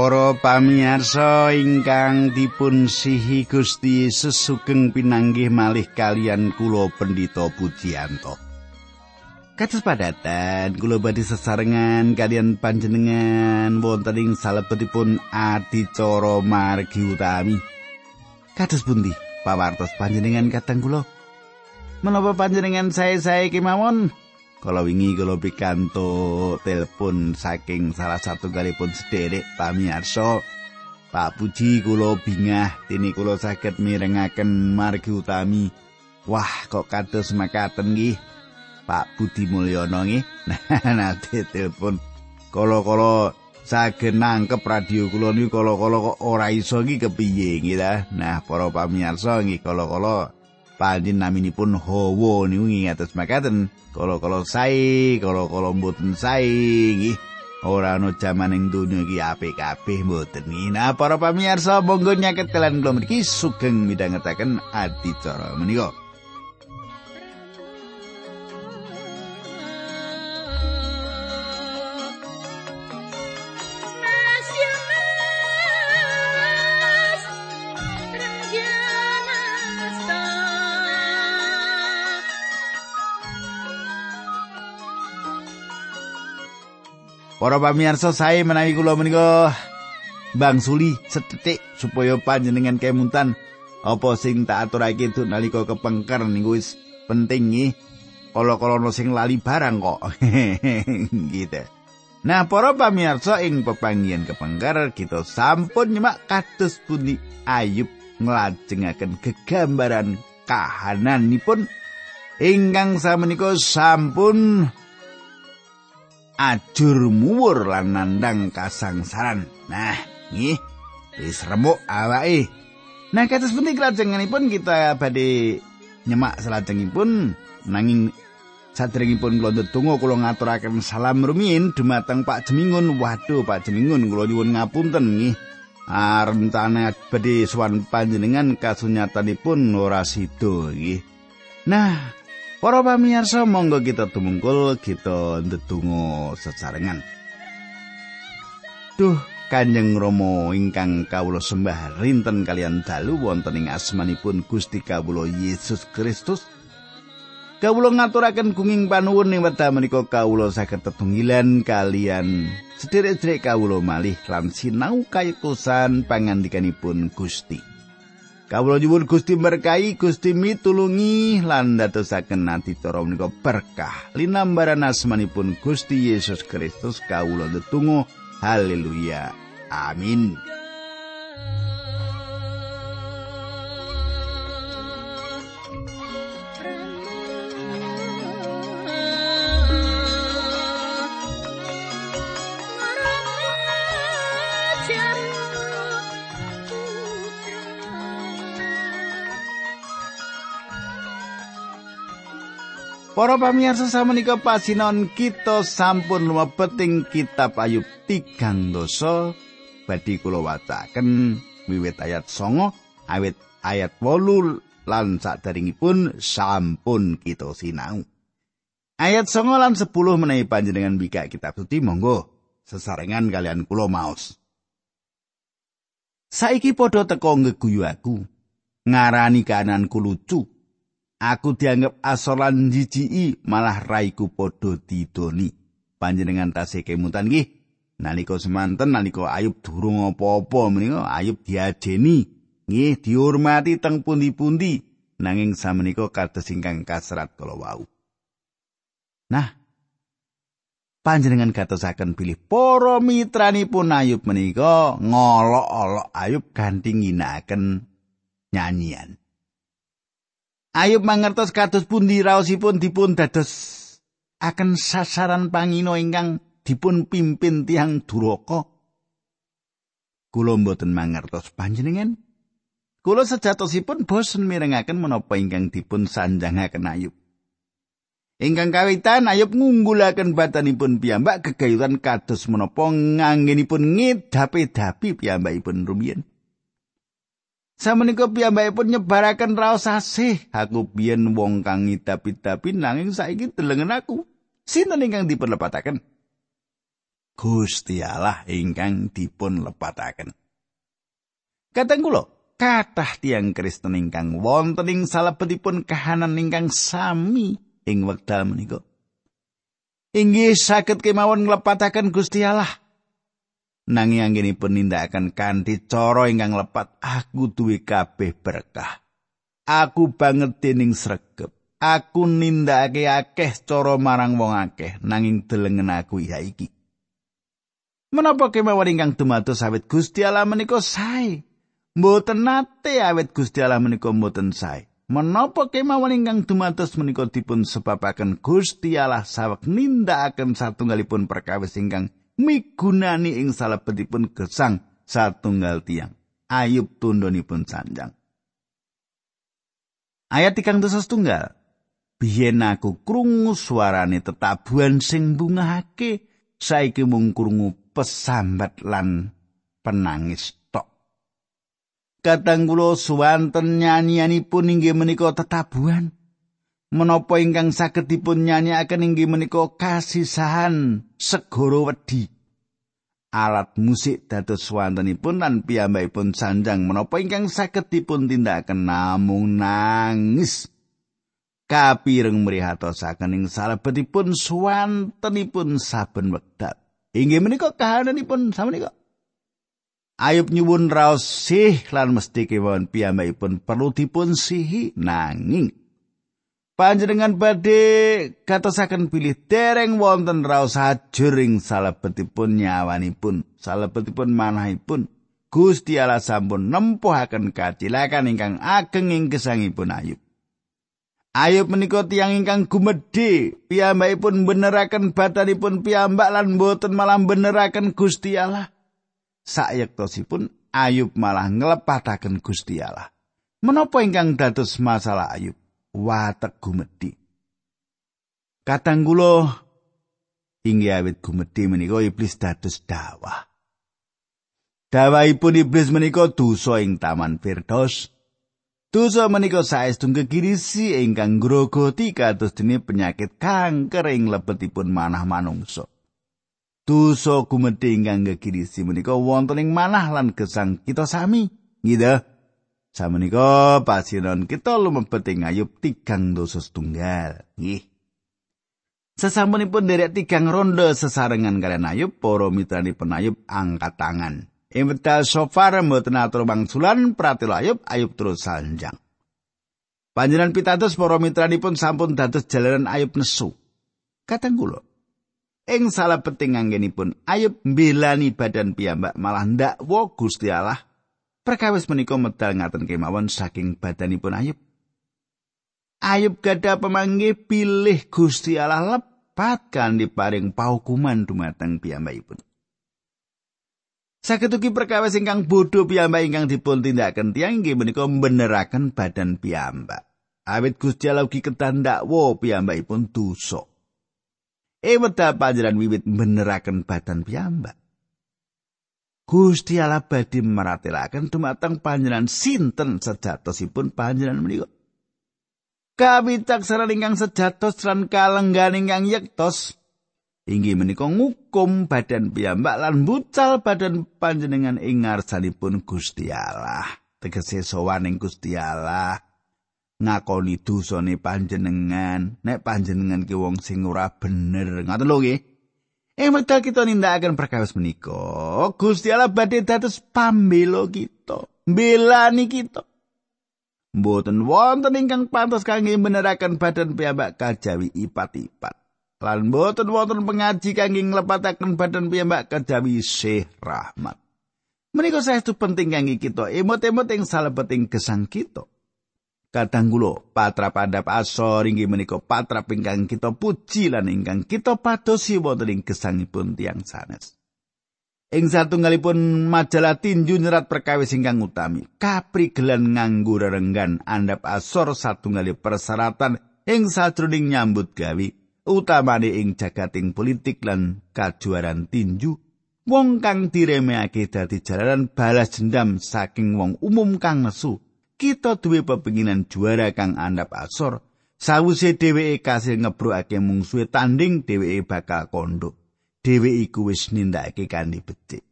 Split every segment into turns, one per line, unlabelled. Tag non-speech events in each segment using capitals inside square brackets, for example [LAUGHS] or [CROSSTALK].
Para pamirsa ingkang dipun sihi Gusti Yesus sugeng pinanggih malih kalian kula Pendito Pujiyanto. Kados padatan kula badhe sesarengan kalian panjenengan wonten ing salebetipun adicara margi utami. Kados pundi pawartos panjenengan kateng kula? Menapa panjenengan saya-saya kemawon? Kalau wingi kula pikanto telepon saking salah satu galipun sederek pamirsa Pak Puji kula bingah dene kula saged mirengaken margi utami. Wah, kok kados makaten nggih. Pak Budi Mulyono nggih. [LAUGHS] Nate telepon. Kala-kala saged nangkep radio kula niku kala-kala kok ora iso nggih kepiye nggih Nah, para pamirsa nggih kala-kala panjen naminipun hawa niku ngingatos makaten kala-kala sae kala-kala mboten sae nggih. Ora ana jaman ing donya iki apik kabeh mboten nah para pamirsa monggo nyaket kalian kula mriki sugeng midhangetaken adicara menika Para pamirsa sae menawi kula menika Bang Suli setetik supaya panjenengan kemuntan apa sing tak aturake itu nalika kepengker niku wis penting nggih. Kala-kala sing lali barang kok. [LAUGHS] gitu. Nah, para pamirsa ing pepanggihan kepengker kita sampun nyemak kados pundi Ayub nglajengaken gegambaran kahananipun ingkang samenika sampun ajur muwur lan nandang kasangsaran. Nah, nggih, wis remuk awake. Nah, kados pundi klajenganipun kita badhe nyemak salajengipun nanging sadèrèngipun kula ndedonga kula ngaturaken salam rumiyin dumateng Pak Jemingun. Waduh, Pak Jemingun kula nyuwun ngapunten nggih. Rencana badhe sowan panjenengan kasunyatanipun ora sida nggih. Nah, Para pamirsa monggo kita tumungkul kita ndedonga sesarengan. Duh Kanjeng Rama ingkang kawula sembah rinten kalian dalu wonten ing asmanipun Gusti kawula Yesus Kristus. Kawula ngaturaken gunging panuwun ing wekdal menika kawula saged tetunggilan kalian sederek-sederek kawula malih lan sinau kayekusan pangandikanipun Gusti. Kawula nyuwun Gusti berkahi, Gusti mitulungi lan dadosaken ati cara menika berkah. Linambaran asmanipun Gusti Yesus Kristus kawula ndedonga. Haleluya. Amin. Para pamirsa samenika pasinon kita sampun lumebeting kitab Ayub tigang dosa badhe kula wacaken wiwit ayat songo awit ayat wolu lan sadaringipun sampun kita sinau. Ayat songo lan sepuluh menawi panjenengan bika kitab suci monggo sesarengan kalian kula maos. Saiki padha teko ngeguyu aku ngarani kananku lucu Aku dianggap asolan jijiki malah raiku padha didoni. Panjenengan tasih kemutan nggih. Nalika semanten nalika Ayub durung apa-apa menika Ayub diajeni nggih dihormati teng pundi-pundi nanging samenika kados ingkang kasrat kala wau. Nah, panjenengan gatosaken pilih para mitranipun Ayub menika ngolok-olok Ayub ganti ngginakaken nyanyian. Ayub mangertos kados pundi raosipun dipun dados akan sasaran pangino ingkang dipun pimpin tiang duraka. Kula mboten mangertos panjenengan. Kula sejatosipun bosen mirengaken menapa ingkang dipun sanjangaken Ayub. Ingkang kawitan Ayub ngunggulaken batanipun piyambak gegayutan kados menapa nganggenipun ngedapi-dapi piyambakipun rumiyin. Samenika piyambakipun nyebaraken raos asih. Aku biyen wong kang ngidap-idapi nanging saiki delengen aku. Sinten ingkang diperlepataken? Gusti Allah ingkang dipun lepataken. Kateng kula, kathah tiang Kristen ingkang wonten ing salebetipun kahanan ingkang sami ing wekdal menika. Inggih saged kemawon nglepataken Gusti Allah. Nanging anggenipun nindakaken kanthi cara ingkang lepat, aku duwe kabeh berkah. Aku banget dening sregep. Aku nindakake akeh cara marang wong akeh, nanging delengen aku ya iki. Menapa kemawon ingkang dumados awit Gusti Allah menika sae? Mboten nate awet Gusti Allah menika mboten sae. Menapa kemawon ingkang dumados menika dipun sebabaken Gusti Allah saweg nindakaken satunggalipun perkawis ingkang migunani ing salebetipun gesang satunggal tiang. Ayub tundonipun sanjang. Ayat ikang dosa setunggal. Biyen aku krungu suarane tetabuhan sing bungahake, saiki mung krungu pesambat lan penangis Kadang kula suwanten nyanyianipun inggih menika tetabuhan. Menapa ingkang saged dipun nyanyikaken inggih menika kasisahan segara wedi. Alat musik dados swantenipun lan piyambakipun sanjang menapa ingkang saged dipun tindakaken namung nangis. Kapireng mrihatosaken ing salebetipun swantenipun saben wekdal. Inggih menika kahananipun samenika. Ayub nyuwun raos sih lan mesti kewon piyambakipun perlu dipun sihi nanging panjenengan badhe katosaken pilih dereng wonten raos hajuring salebetipun nyawanipun salebetipun manahipun Gusti Allah sampun nempuhaken kacilakan ingkang ageng ing gesangipun Ayub Ayub menika tiyang ingkang gumedhe piyambakipun beneraken badanipun piyambak lan boten malah beneraken Gusti Allah sayektosipun Ayub malah nglepataken Gusti Allah. Menapa ingkang dados masalah Ayub? Watek gumedhi. Katang kula inggih awit gumedhi menika iblis dados dawah. Dawahipun iblis menika dosa ing Taman Firdaus. Dosa menika saestu gegirisi ingkang grogoti kados dene penyakit kanker ing lebetipun manah manungsa. dosa gumedhe ingkang gegirisi menika wonten ing manah lan gesang kita sami gitu samenika pasiran kita lumebet ing ayub tigang dosa setunggal nggih Sesampunipun derek tigang ronde sesarengan kalian ayub, para mitrani penayub angkat tangan. Ing wedal sofar mboten atur mangsulan pratila ayub, ayub terus sanjang. Panjenengan pitados para mitranipun sampun dados jalanan ayub nesu. Katang kula, ing salah penting anggenipun ayub mbelani badan piyambak malah ndak wo Gusti Allah perkawis menika medal ngaten kemawon saking badanipun ayub ayub gada pemanggi pilih Gusti Allah lepat kan diparing paukuman dumateng piyambakipun Saketuki perkawis ingkang bodho piyambak ingkang dipun tindakaken tiyang inggih menika mbeneraken badan piyambak. Awit Gusti Allah ugi ketandak wo piyambakipun dosa. Eweda panjenengan wiwit beneraken badan piyambak. Gusti Allah badhe maratelaken dumateng panjenengan sinten sejatosipun panjenengan menika. Kawicaksanan ingkang sejatos lan kalenggan ingkang yektos inggih menika ngukum badan piyambak lan bucal badan panjenengan ing ngarsanipun Gusti Allah. Tegese sowan ing Gusti Allah. ngakoni dosane panjenengan nek panjenengan ki wong sing ora bener ngoten lho nggih Eh mekdal kita nindakaken perkawis menika Gusti Allah badhe dados pambela kita mbelani kita Mboten wonten ingkang pantas kangge menerakan badan piyambak kajawi ipat-ipat. Lan mboten wonten pengaji kangge nglepataken badan piyambak kajawi sih rahmat. Menika saestu penting kangge kita emot-emot ing salebeting gesang kita. Kadang kula patra pandhap asor inggih menika patra ingkang kita puji lan ingkang kita padosi wonten ing gesangipun tiang sanes. Ing satunggalipun majalah tinju nyerat perkawis ingkang utami, kaprigelan nganggo rerenggan andhap asor satunggali persyaratan ing sajroning nyambut gawe utamane ing jagating politik lan kajuaran tinju wong kang diremehake dadi jalaran balas dendam saking wong umum kang nesu kita duwe pepinginan juara kang andhap asor sawise dheweke kasil ngebrokake mungsuhe tanding dheweke bakal kondo dhewe iku wis nindakake kanthi becik.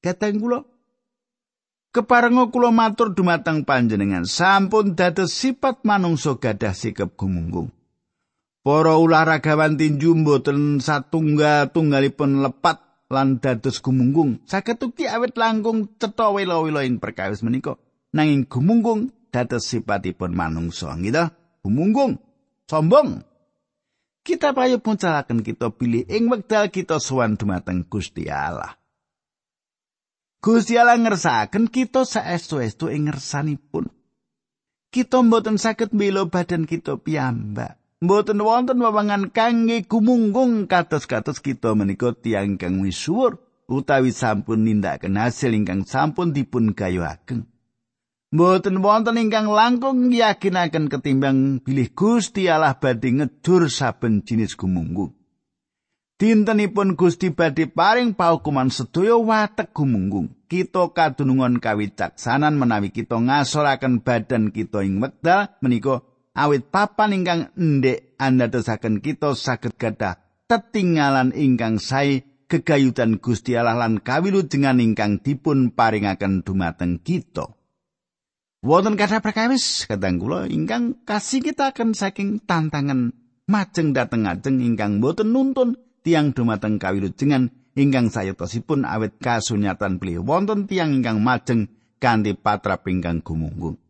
Kateng kula keparenga kula matur dumateng panjenengan sampun dados sifat manungsa gadah sikap gumunggung. Para ularagawan tinju mboten satunggal tunggalipun lepat lan dados gumunggung. Saged ugi awit langkung cetha wela-wela ing perkawis menika. Nanging gumunggung dados sipatipun manungsa. Nggih Gumunggung, sombong. Kita payu puncalaken kita pilih ing wekdal kita sowan dumateng Gusti Allah. Gusti Allah ngersakaken kita saestu-estu ing ngersanipun. Kita mboten saged mbela badan kita piyambak. Mboten wonten wewangan kangge gumunggung kados-kados kita menika tiyang kang misuwur utawi sampun nindakaken hasil ingkang sampun dipun gayuhaken. Mboten wonten ingkang langkung yakinaken ketimbang bilih Gusti Allah badhe ngejur saben jinis gumunggung. Dintenipun Gusti badhe paring paukuman sedaya watek gumunggung. Kita kadunungan kawicaksanan menawi kita ngasoraken badan kita ing wekdal menika awit papan ingkang ndek andadosaken kita saged gadah tetinggalan ingkang sae gegayutan Gusti Allah lan kawilujengan ingkang dipun paringaken dumateng kita. Wonten kata perkawis kadang kula ingkang kasih kita akan saking tantangan majeng dateng ajeng ingkang boten nuntun tiang dumateng kawilujengan ingkang sayotosipun awet kasunyatan beliau wonten tiang ingkang majeng kanthi patra ingkang gumunggung.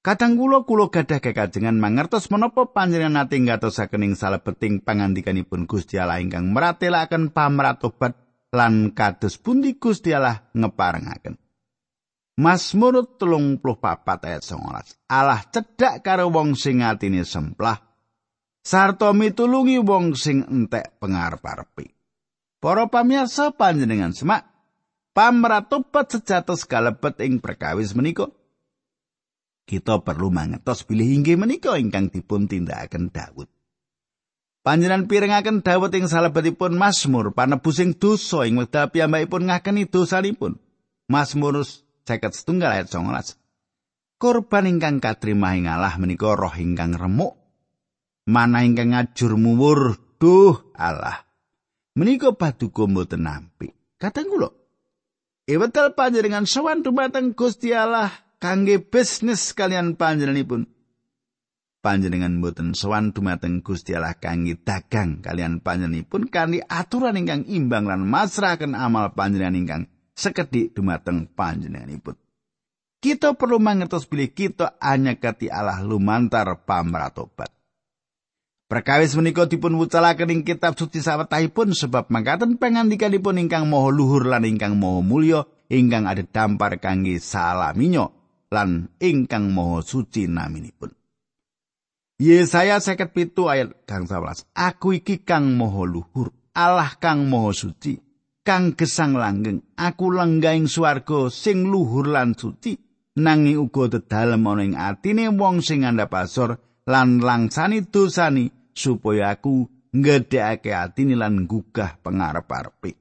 Kadang kula kula gadah kekajengan mangertos menapa panjenengan nate ngatosaken ing salebeting pangandikanipun Gusti Allah ingkang meratelaken pamratobat lan kados pundi Gusti Allah ngeparengaken. Mazmur 34 ayat 19. Allah cedhak karo wong sing atine semplah sarta mitulungi wong sing entek pengarep-arepe. Para pamirsa panjenengan semak pamratobat sejatos kalebet ing perkawis menika. Kita perlu mangertos bilih inggih menika ingkang dipun tindakaken Daud. Panjenengan pirengaken Daud ing salebetipun Mazmur panebusing dosa ing wekdal piyambakipun ngakeni dosanipun. Mazmur 50 setunggal ayat 19. Korban ingkang katrima ing Allah menika roh ingkang remuk. Mana ingkang ngajur muwur duh Allah. Menika paduka mboten nampi kadang kula ewetal panjenengan sowan dumateng Gusti Allah kangge bisnis kalian panjenenganipun? Panjenengan mboten sowan dumateng Gusti Allah kangge dagang kalian panjenenganipun kanthi aturan ingkang imbang lan masrahaken amal panjenengan ingkang sekedhik dumateng panjenenganipun kita perlu mangertos bilih kita hanya kati Allah lumantar pamratobat. Perkawis menika dipun wucalaken ing kitab suci sawetahipun sebab mangkaten pangandikanipun ingkang maha luhur lan ingkang maha mulya ingkang ada dampar kangge salaminyo lan ingkang maha suci naminipun. Yesaya seket pitu ayat kang sawelas. Aku iki kang maha luhur, Allah kang maha suci, kang gesang langgeng. Aku lenggaing swarga sing luhur lan suci, nanging uga dedalem ana ing atine wong sing ngandhap asor lan langsani dosani supaya aku ngedekake atine lan gugah pangarep-arepe.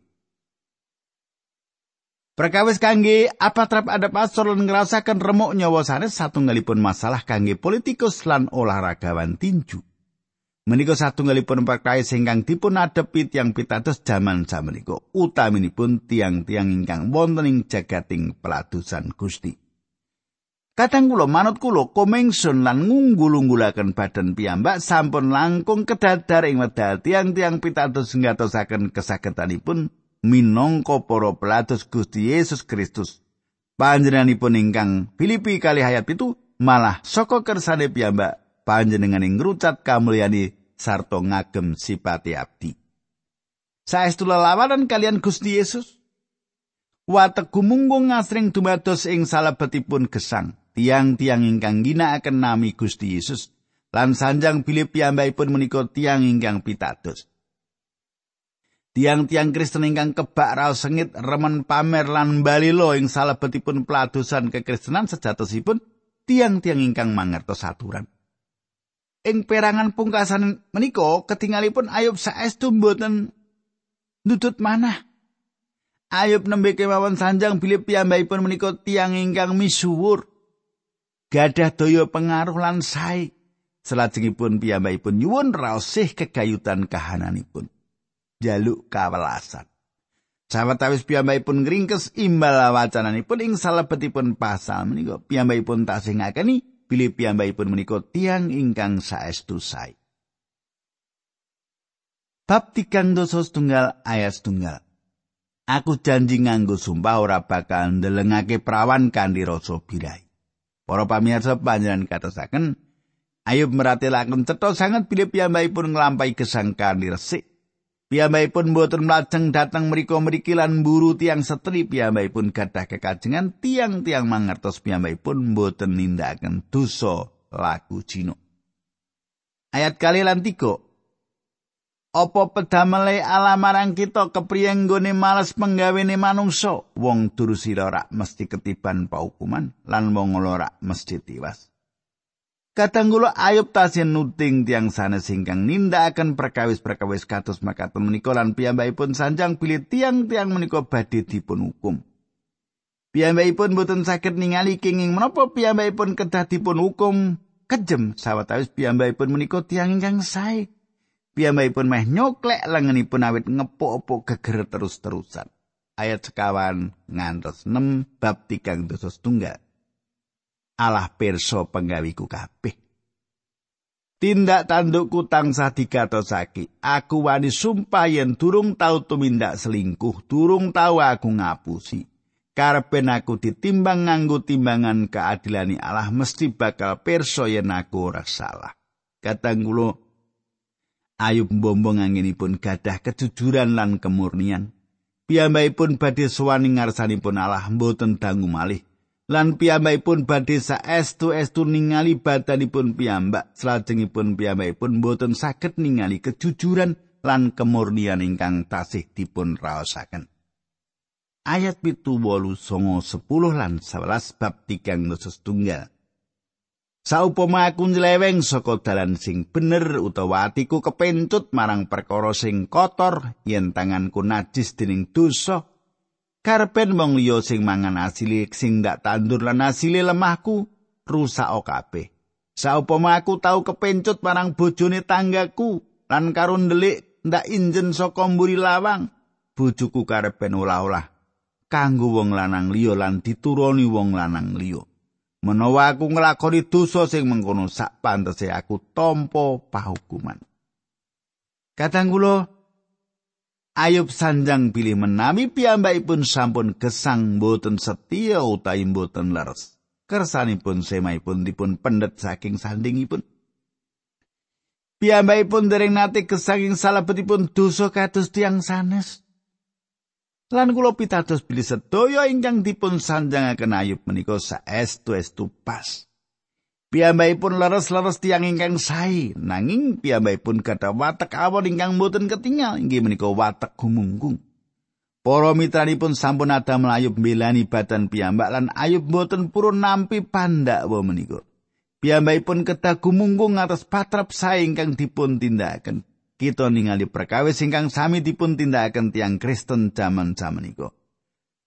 Perkawis kangge apa trap ada pasor lan ngrasaken remuk nyawa sanes satunggalipun masalah kangge politikus lan olahragawan tinju. Menika satunggalipun perkawis ingkang dipun adepi tiang pitados jaman samenika utaminipun tiang-tiang ingkang wonten ing jagating peladusan Gusti. Kadang kula manut kula komengsun lan ngunggul-unggulaken badan piyambak sampun langkung kedadar ing wedal tiang-tiang pitados ngatosaken kesagetanipun minangka para pelados Gusti Yesus Kristus. Panjenenganipun ingkang Filipi kali hayat itu malah saka kersane piyambak panjenengan ing ngrucat kamulyani sarta ngagem sipati abdi. Saestu lelawanan kalian Gusti Yesus. Watek gumunggung ngasring dumados ing salebetipun gesang. tiang-tiang ingkang ginakaken nami Gusti Yesus lan sanjang bilih piyambakipun menika tiang ingkang pitados. Tiang-tiang Kristen ingkang kebak raos sengit remen pamer lan balilo ing salebetipun peladosan kekristenan sejatosipun tiang-tiang ingkang mangertos aturan. Ing perangan pungkasan menika ketingalipun Ayub saestu mboten nutut manah. Ayub nembe kemawon sanjang bilih piyambakipun menika tiang ingkang misuwur gadah daya pengaruh lan sae. Selajengipun piyambakipun nyuwun raosih kegayutan kahananipun. jaluk kawelasan. Sawetawis piyambakipun ngringkes imbal wacananipun ing salebetipun pasal menika piyambakipun tasih ngakeni bilih piyambakipun menika tiang ingkang saestu sae. Bab tigang dosa setunggal ayat setunggal. Aku janji nganggo sumpah ora bakal ndelengake prawan kanthi rasa birai. Para pamirsa panjenengan katosaken Ayub meratelaken cetha sanget bilih piyambakipun nglampahi gesang kanthi resik Piyambakipun mboten mlajeng dhateng mriku-mriki lan mburu tiang setri piyambakipun gadah kekajengan tiang-tiang mangertos piyambakipun mboten nindakaken dosa lagu jino. Ayat kali lan tiga. Apa pedamele alamarang kita kepriye nggone males penggawene manungsa wong durusira rak mesti ketiban paukuman lan wong ora mesti tiwas. Kadang kula ayub tasih nuting tiang sana singkang nindakaken perkawis-perkawis kados makaten menika lan piyambakipun sanjang pilih tiang-tiang menika badhe dipun hukum. Piyambakipun boten saged ningali kenging menapa piyambakipun kedah dipun hukum kejem sawetawis piyambakipun menika tiang ingkang sae. Piyambakipun meh nyoklek lengenipun awit ngepok-epok geger terus-terusan. Ayat sekawan ngantos 6 bab tigang dosa setunggal. Allah pirsa penggawiku kabeh. Tindak tandukku tansah digatosake. Aku wani sumpah yen durung tau tumindak selingkuh, durung tau aku ngapusi. Karepen aku ditimbang nganggo timbangan keadilani Allah mesti bakal pirsa yen aku ora salah. Kadang kula Ayub mbombong anginipun gadah kejujuran lan kemurnian. Piyambakipun badhe sowani ngarsanipun Allah mboten dangu malih. Lan piyambakipun badhe saestu-estu ningali badanipun piyambak. Salajengipun piyambakipun boten saged ningali kejujuran lan kemurnian ingkang tasih dipun raosaken ayat pitu wolu songo sepuluh lan sebelas bab tigang nusus tunggal. Saupama aku nyleweng saka dalan sing bener utawa atiku kepencut marang perkara sing kotor yen tanganku najis dening dosa Karpen wong liya sing mangan asile sing ndak tandur lan asile lemahku rusak kabeh. Saupama aku tau kepencut marang bojone tanggaku lan karo ndelik ndak injen saka mburi lawang, bojoku karepen olah-olah kanggo wong lanang liya lan dituruni wong lanang liya. Menawa aku nglakoni dosa sing mengkono sak pantese aku tampa pahukuman. Kadang kula Ayub sanjang pilih menami piyambakipun sampun gesang boten setia utawi boten leres. Kersanipun semaipun dipun pendet saking sandingipun. Piyambakipun dereng nate gesanging salebetipun dosa kados tiang sanes. Lan kula pitados bilih sedaya ingkang dipun sanjangaken Ayub menika saestu-estu pas. Piyambakipun leres-leres tiang ingkang sae, nanging piyambakipun kata watek awon ingkang boten ketinggal inggih menika watek gumunggung. Para mitranipun sampun ada melayu mbelani badan piyambak lan ayub boten purun nampi pandak wa menika. Piyambakipun kedah gumunggung atas patrap sae ingkang dipun tindakaken. Kita ningali perkawis ingkang sami dipun tindakaken tiang Kristen jaman-jaman iku.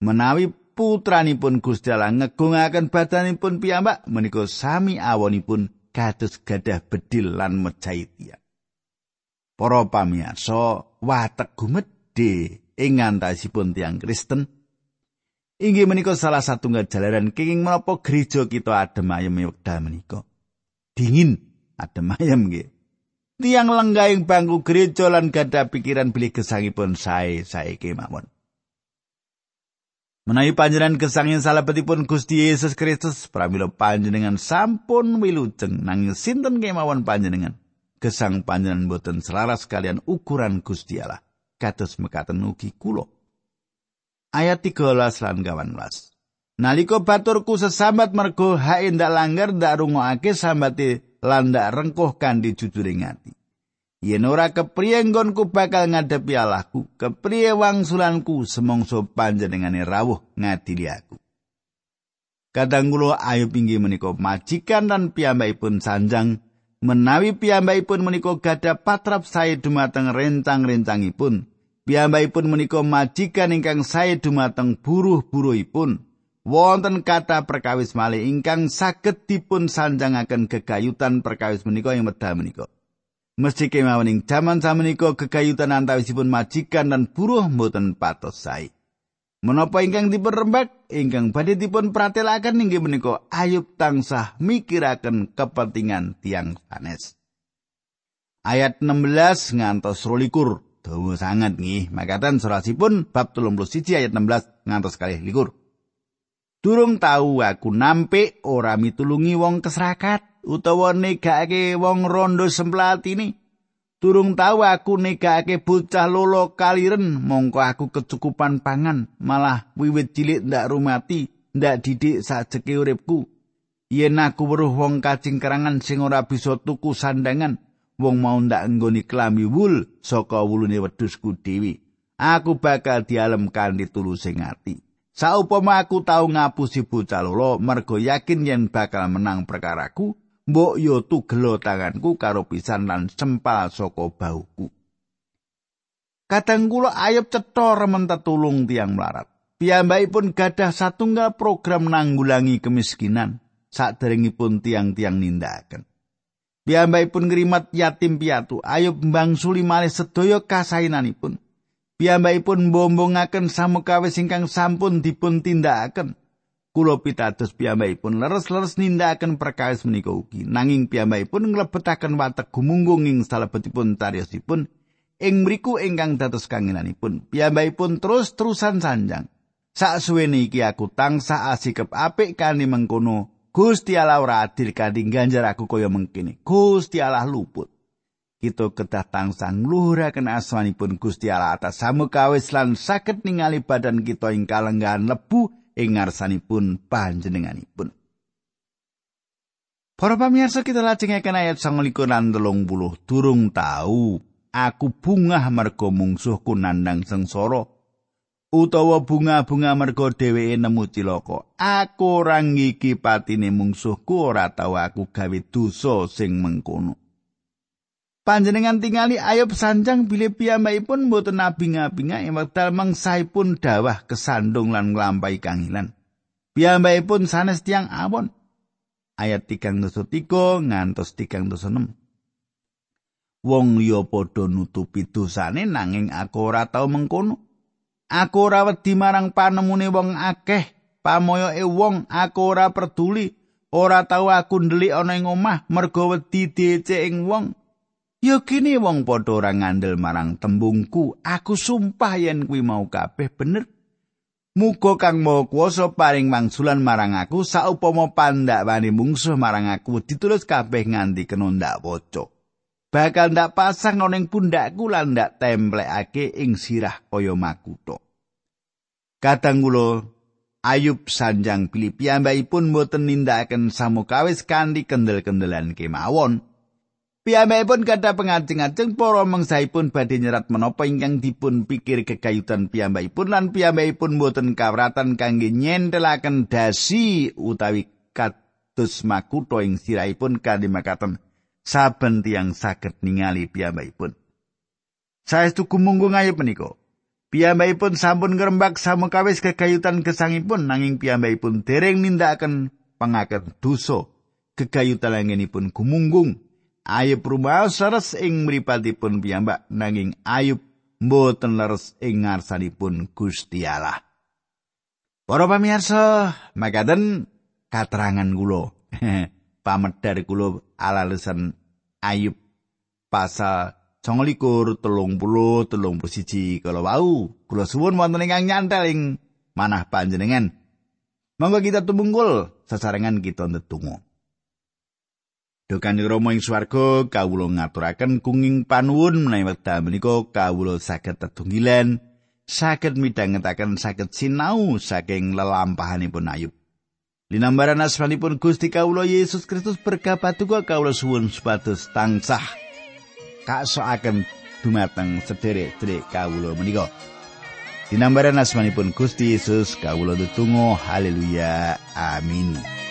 Menawi putranipun Gusti Allah ngegungaken badanipun piyambak menika sami awonipun kados gadah bedil lan mejahi tiyang. Para pamirsa, watek gumedhe ing antasipun tiang Kristen inggih menika salah satunggal jalaran kenging menapa gereja kita adem ayem wekdal menika. Dingin adem ayem nggih. Tiang lenggahing bangku gereja lan gadah pikiran bilih gesangipun sae saiki mawon. Menawi panjenengan kesangin salebetipun Gusti Yesus Kristus, pramila panjenengan sampun wilujeng nanging sinten kemawon panjenengan. Gesang panjenengan boten selaras kalian ukuran Gusti Allah. Kados mekaten ugi kula. Ayat 13 lan 18. Naliko baturku sesambat mergo hae ndak langgar ndak rungokake sambate lan ndak rengkuh kandi jujuring ati. Yen ora kepriye nggonku bakal ngadepi Allahku, kepriye wangsulanku semongso panjenengane rawuh ngadili aku. Kadang kula Ayub inggih menika majikan lan piyambakipun sanjang menawi piyambakipun menika gadah patrap sae dumateng rencang-rencangipun. Piyambakipun menika majikan ingkang sae dumateng buruh-buruhipun. Wonten kata perkawis malih ingkang saged dipun sanjangaken gegayutan perkawis menika ing medal menika. Mesti kemawon ing jaman samenika gegayutan antawisipun majikan lan buruh mboten patos sae. Menapa ingkang dipun rembak ingkang badhe dipun pratelaken inggih menika Ayub tansah mikiraken kepentingan tiang sanes. Ayat 16 ngantos 22 dawa sangat nggih. Makaten surasipun bab 31 ayat 16 ngantos kalih likur. Durung tahu aku nampik ora mitulungi wong keserakat utawa negake wong rondo semplatine. Durung tahu aku negake bocah lolo kaliren mongko aku kecukupan pangan malah wiwit cilik ndak rumati ndak didik sajeke uripku. Yen aku weruh wong kacing kerangan sing ora bisa tuku sandangan wong mau ndak nggoni klambi wul saka wulune wedhusku dhewe. Aku bakal dialem kanthi tulusing ati. Saupama aku tau ngapusi bocah lolo mergo yakin yen bakal menang perkaraku, mbok yo tugelo tanganku karo pisan lan sempal saka bauku. Kadang kula ayub cetha remen tetulung tiang melarat. Piyambakipun gadah satunggal program nanggulangi kemiskinan saderengipun tiang-tiang nindakaken. Piyambakipun ngrimat yatim piatu, ayub mbangsuli malih sedaya kasainanipun. Piyambakipun mbombongaken samukawis ingkang sampun dipun tindakaken. Kulo pitados piyambakipun leres-leres nindakaken perkawis menika ugi. Nanging piyambakipun nglebetaken watek gumunggung ing salebetipun cariyosipun ing mriku ingkang dados kangenanipun. Piyambakipun terus-terusan sanjang. Sak suwene iki aku tansah asikep apik kani mengkono. Gusti Allah ora adil kanthi ganjar aku kaya mengkene. Gusti Allah luput. Kita kedah tansah ngluhuraken asmanipun Gusti Allah atas samukawis lan saged ningali badan kita ing kalenggahan lebu ing ngarsanipun panjenenganipun. Para pamirsa kita lajengaken ayat 29 lan 30 durung tahu aku bungah mergo mungsuhku nandang sengsara. Utawa bunga-bunga mergo dheweke nemu cilaka. Aku ora ngiki patine mungsuhku ora tau aku gawe dosa sing mengkono Panjenengan tingali ayub sanjang bilih piyambakipun mboten abing-abinga ing wekdal mangsaipun dawah kesandung lan nglampahi kangilan. Piyambakipun sanes tiang awon. Ayat 33 ngantos 36. Wong liya padha nutupi dosane nanging aku ora tau mengkono. Aku ora wedi marang panemune wong akeh, pamoyoke wong aku ora peduli. Ora tau aku ndelik ana ing omah mergo wedi dicek ing wong. Ya kene wong padha ora ngandel marang tembungku, aku sumpah yen kuwi mau kabeh bener. Muga Kang Maha Kuwasa paring mangsulan marang aku saupama pandak wani mungsuh marang aku ditulis kabeh nganti kena ndak waca. Bakal ndak pasang ning pundakku lan ndak templekake ing sirah kaya makutha. Kadang kula Ayub sanjang pilih piyambakipun mboten nindakaken samukawis kanthi kendel-kendelan kemawon. Piyambakipun kata pengajeng-ajeng para mengsaipun badhe nyerat menapa ingkang dipun pikir kekayutan piyambakipun lan piyambakipun boten kawratan kangge nyentelaken dasi utawi kados makutha ing sirahipun kanthi makaten saben tiyang saged ningali piyambakipun. Saestu kumunggung ayub menika. Piyambakipun sampun ngrembak samukawis kekayutan gesangipun nanging piyambakipun dereng nindakaken pangaken dosa. Kegayutan langenipun gumunggung Ayub rumaos leres ing mripatipun piyambak nanging Ayub mboten leres ing ngarsanipun Gusti Allah. Para pamirsa, makaten katerangan kula. [LAUGHS] Pamedar kula alalesan Ayub pasal 29 telung puluh telung wau kula suwun wonten ingkang nyantel ing manah panjenengan. Monggo kita tumunggul sesarengan kita ndedonga. Dukani Rama ing swarga kawula ngaturaken kunging panuwun menawi wekdal menika kawula saged tetunggilan saged midhangetaken saged sinau saking lelampahanipun Ayub. Linambaran asmanipun Gusti kawula Yesus Kristus berkah patuko kawula suwun supados tansah kasoaken dumateng sederek-sederek kawula menika. Linambaran asmanipun Gusti Yesus kawula tetunggo haleluya amin.